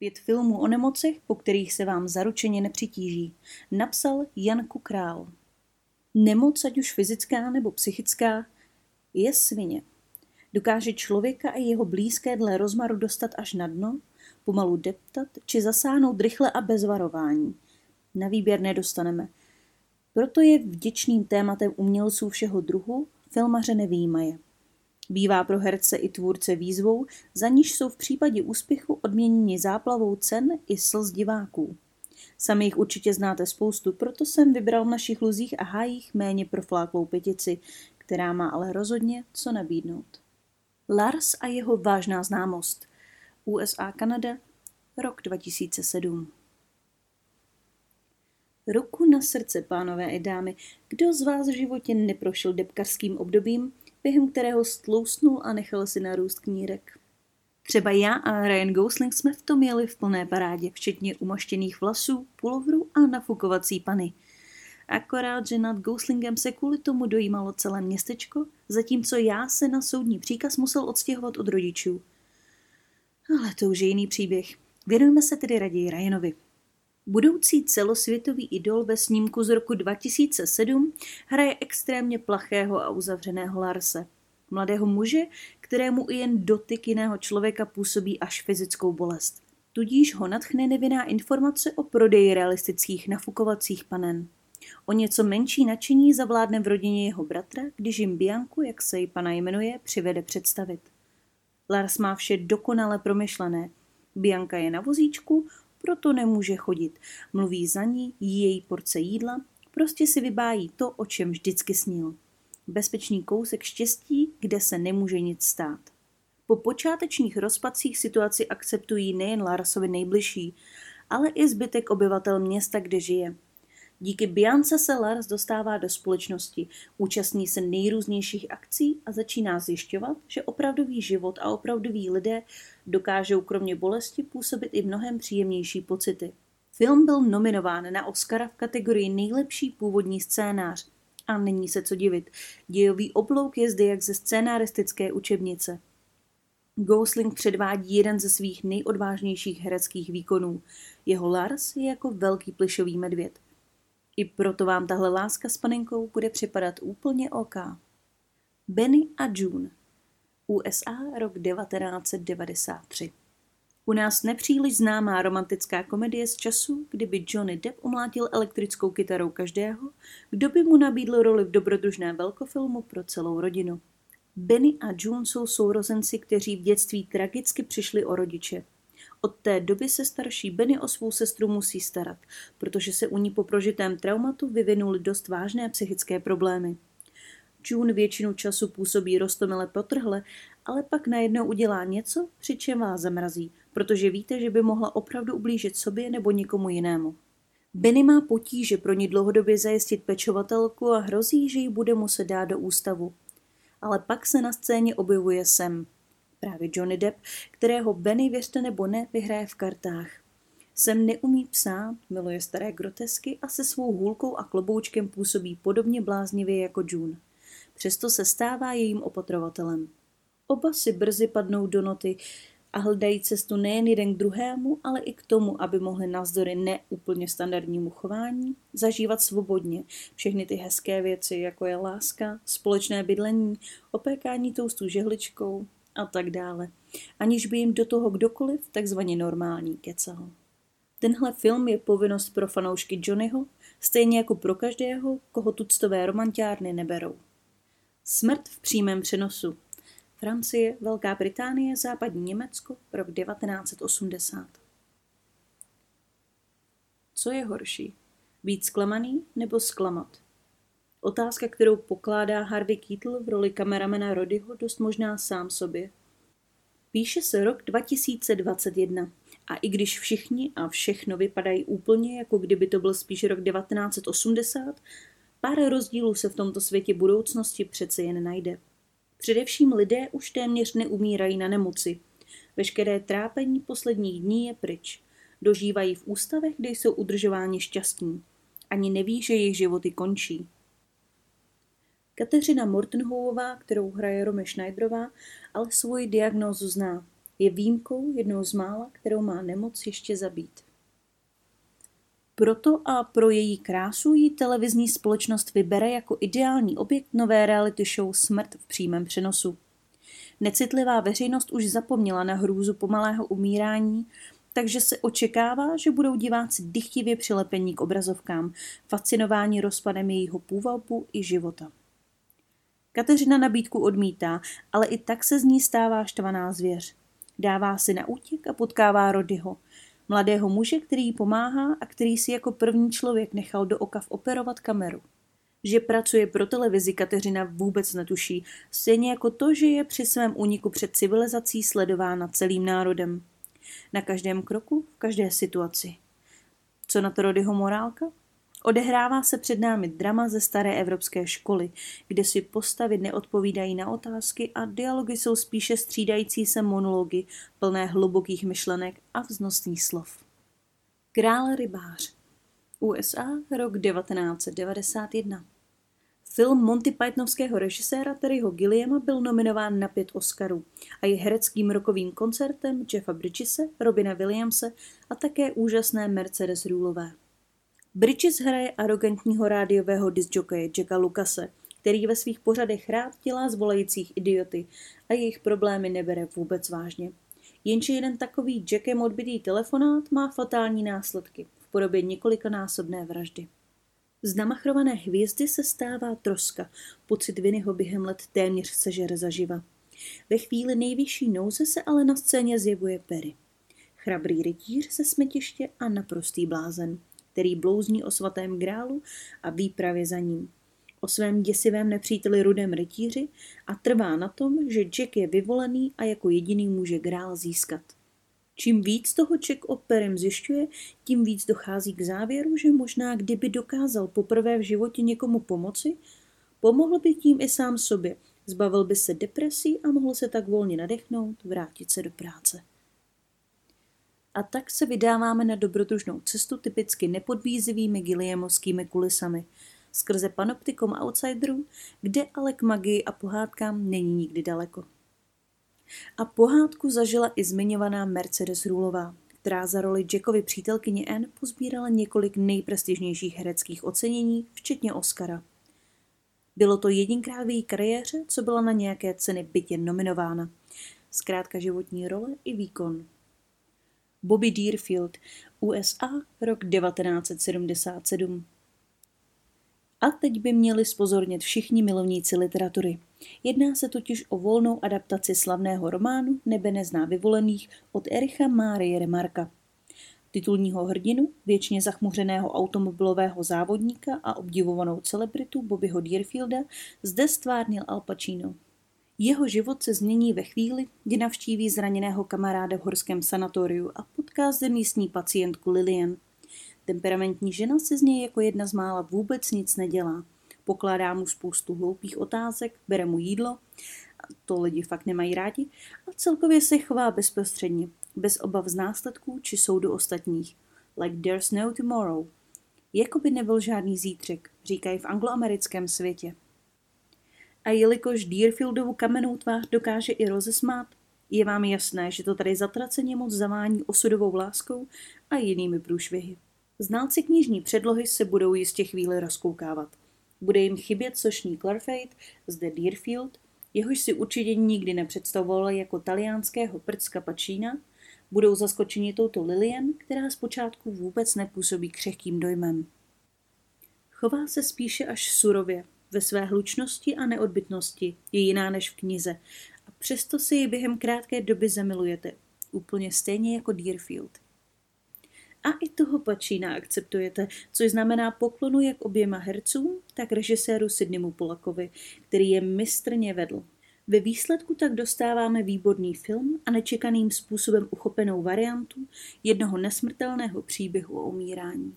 Pět filmů o nemocech, po kterých se vám zaručeně nepřitíží, napsal Jan Kukrál. Nemoc, ať už fyzická nebo psychická, je svině. Dokáže člověka a jeho blízké dle rozmaru dostat až na dno, pomalu deptat či zasáhnout rychle a bez varování. Na výběr nedostaneme. Proto je vděčným tématem umělců všeho druhu, filmaře nevýjímaje. Bývá pro herce i tvůrce výzvou, za níž jsou v případě úspěchu odměněni záplavou cen i slz diváků. Sami jich určitě znáte spoustu, proto jsem vybral v našich luzích a hájích méně profláklou pětici, která má ale rozhodně co nabídnout. Lars a jeho vážná známost. USA Kanada, rok 2007. Ruku na srdce, pánové i dámy, kdo z vás v životě neprošel depkarským obdobím, během kterého stlousnul a nechal si narůst knírek. Třeba já a Ryan Gosling jsme v tom jeli v plné parádě, včetně umaštěných vlasů, pulovru a nafukovací pany. Akorát, že nad Goslingem se kvůli tomu dojímalo celé městečko, zatímco já se na soudní příkaz musel odstěhovat od rodičů. Ale to už je jiný příběh. Věnujeme se tedy raději Ryanovi. Budoucí celosvětový idol ve snímku z roku 2007 hraje extrémně plachého a uzavřeného Larse. Mladého muže, kterému i jen dotyk jiného člověka působí až fyzickou bolest. Tudíž ho natchne nevinná informace o prodeji realistických nafukovacích panen. O něco menší nadšení zavládne v rodině jeho bratra, když jim Bianku, jak se jí pana jmenuje, přivede představit. Lars má vše dokonale promyšlené. Bianka je na vozíčku, proto nemůže chodit. Mluví za ní, jí její porce jídla, prostě si vybájí to, o čem vždycky snil. Bezpečný kousek štěstí, kde se nemůže nic stát. Po počátečních rozpadcích situaci akceptují nejen Larsovi nejbližší, ale i zbytek obyvatel města, kde žije – Díky Biance se Lars dostává do společnosti, účastní se nejrůznějších akcí a začíná zjišťovat, že opravdový život a opravdoví lidé dokážou kromě bolesti působit i mnohem příjemnější pocity. Film byl nominován na Oscara v kategorii nejlepší původní scénář. A není se co divit, dějový oblouk je zde jak ze scénaristické učebnice. Gosling předvádí jeden ze svých nejodvážnějších hereckých výkonů. Jeho Lars je jako velký plišový medvěd – i proto vám tahle láska s panenkou bude připadat úplně OK. Benny a June USA rok 1993 U nás nepříliš známá romantická komedie z času, kdyby Johnny Depp umlátil elektrickou kytarou každého, kdo by mu nabídl roli v dobrodružném velkofilmu pro celou rodinu. Benny a June jsou sourozenci, kteří v dětství tragicky přišli o rodiče. Od té doby se starší Benny o svou sestru musí starat, protože se u ní po prožitém traumatu vyvinuly dost vážné psychické problémy. June většinu času působí rostomile potrhle, ale pak najednou udělá něco, při čem vás zamrazí, protože víte, že by mohla opravdu ublížit sobě nebo někomu jinému. Benny má potíže pro ní dlouhodobě zajistit pečovatelku a hrozí, že ji bude muset dát do ústavu. Ale pak se na scéně objevuje Sam, právě Johnny Depp, kterého Benny, věřte nebo ne, vyhraje v kartách. Sem neumí psát, miluje staré grotesky a se svou hůlkou a kloboučkem působí podobně bláznivě jako June. Přesto se stává jejím opatrovatelem. Oba si brzy padnou do noty a hledají cestu nejen jeden k druhému, ale i k tomu, aby mohli navzdory neúplně standardnímu chování zažívat svobodně všechny ty hezké věci, jako je láska, společné bydlení, opékání toustou žehličkou, a tak dále, aniž by jim do toho kdokoliv takzvaně normální kecal. Tenhle film je povinnost pro fanoušky Johnnyho, stejně jako pro každého, koho tuctové romantiárny neberou. Smrt v přímém přenosu. Francie, Velká Británie, Západní Německo, rok 1980. Co je horší? Být zklamaný nebo zklamat? Otázka, kterou pokládá Harvey Keitel v roli kameramena Rodyho dost možná sám sobě. Píše se rok 2021 a i když všichni a všechno vypadají úplně, jako kdyby to byl spíš rok 1980, pár rozdílů se v tomto světě budoucnosti přece jen najde. Především lidé už téměř neumírají na nemoci. Veškeré trápení posledních dní je pryč. Dožívají v ústavech, kde jsou udržováni šťastní. Ani neví, že jejich životy končí. Kateřina Mortenhová, kterou hraje Rome Schneiderová, ale svoji diagnózu zná. Je výjimkou jednou z mála, kterou má nemoc ještě zabít. Proto a pro její krásu ji televizní společnost vybere jako ideální objekt nové reality show Smrt v přímém přenosu. Necitlivá veřejnost už zapomněla na hrůzu pomalého umírání, takže se očekává, že budou diváci dychtivě přilepení k obrazovkám, fascinováni rozpadem jejího půvalbu i života. Kateřina nabídku odmítá, ale i tak se z ní stává štvaná zvěř. Dává si na útěk a potkává Rodyho, mladého muže, který jí pomáhá a který si jako první člověk nechal do oka operovat kameru. Že pracuje pro televizi Kateřina vůbec netuší, stejně jako to, že je při svém úniku před civilizací sledována celým národem. Na každém kroku, v každé situaci. Co na to Rodyho morálka? Odehrává se před námi drama ze staré evropské školy, kde si postavy neodpovídají na otázky a dialogy jsou spíše střídající se monology, plné hlubokých myšlenek a vznosných slov. Král rybář USA, rok 1991 Film Monty Pythonovského režiséra Terryho Gilliama byl nominován na pět Oscarů a je hereckým rokovým koncertem Jeffa Bridgese, Robina Williamse a také úžasné Mercedes Rulové. Bridges hraje arrogantního rádiového disjokeje Jacka Lucase, který ve svých pořadech rád dělá z volajících idioty a jejich problémy nebere vůbec vážně. Jenže jeden takový Jackem odbitý telefonát má fatální následky v podobě několikanásobné vraždy. Z namachrované hvězdy se stává troska, pocit viny ho během let téměř sežere zaživa. Ve chvíli nejvyšší nouze se ale na scéně zjevuje Perry. Chrabrý rytíř ze smetiště a naprostý blázen – který blouzní o svatém grálu a výpravě za ním. O svém děsivém nepříteli rudém rytíři a trvá na tom, že Jack je vyvolený a jako jediný může grál získat. Čím víc toho Jack o Perem zjišťuje, tím víc dochází k závěru, že možná kdyby dokázal poprvé v životě někomu pomoci, pomohl by tím i sám sobě, zbavil by se depresí a mohl se tak volně nadechnout, vrátit se do práce. A tak se vydáváme na dobrodružnou cestu typicky nepodvízivými Gilliamovskými kulisami, skrze panoptikum outsiderů, kde ale k magii a pohádkám není nikdy daleko. A pohádku zažila i zmiňovaná Mercedes Rulová, která za roli Jackovy přítelkyně Anne pozbírala několik nejprestižnějších hereckých ocenění, včetně Oscara. Bylo to jedinkrát v její kariéře, co byla na nějaké ceny bytě nominována. Zkrátka životní role i výkon. Bobby Deerfield, USA, rok 1977. A teď by měli spozornit všichni milovníci literatury. Jedná se totiž o volnou adaptaci slavného románu Nebe nezná vyvolených od Ericha Márie Remarka. Titulního hrdinu, věčně zachmuřeného automobilového závodníka a obdivovanou celebritu Bobbyho Deerfielda zde stvárnil Al Pacino. Jeho život se změní ve chvíli, kdy navštíví zraněného kamaráda v horském sanatoriu a potká zde místní pacientku Lilian. Temperamentní žena se z něj jako jedna z mála vůbec nic nedělá. Pokládá mu spoustu hloupých otázek, bere mu jídlo, to lidi fakt nemají rádi, a celkově se chová bezprostředně, bez obav z následků či soudu ostatních. Like there's no tomorrow. Jako by nebyl žádný zítřek, říkají v angloamerickém světě. A jelikož Deerfieldovu kamennou tvář dokáže i rozesmát, je vám jasné, že to tady zatraceně moc zavání osudovou láskou a jinými průšvihy. Znalci knižní předlohy se budou jistě chvíli rozkoukávat. Bude jim chybět sošní Clarfate, zde Deerfield, jehož si určitě nikdy nepředstavoval jako taliánského prcka pačína, budou zaskočeni touto Lilian, která zpočátku vůbec nepůsobí křehkým dojmem. Chová se spíše až surově, ve své hlučnosti a neodbitnosti je jiná než v knize a přesto si ji během krátké doby zamilujete, úplně stejně jako Deerfield. A i toho Pačína akceptujete, což znamená poklonu jak oběma hercům, tak režiséru Sidneymu Polakovi, který je mistrně vedl. Ve výsledku tak dostáváme výborný film a nečekaným způsobem uchopenou variantu jednoho nesmrtelného příběhu o umírání.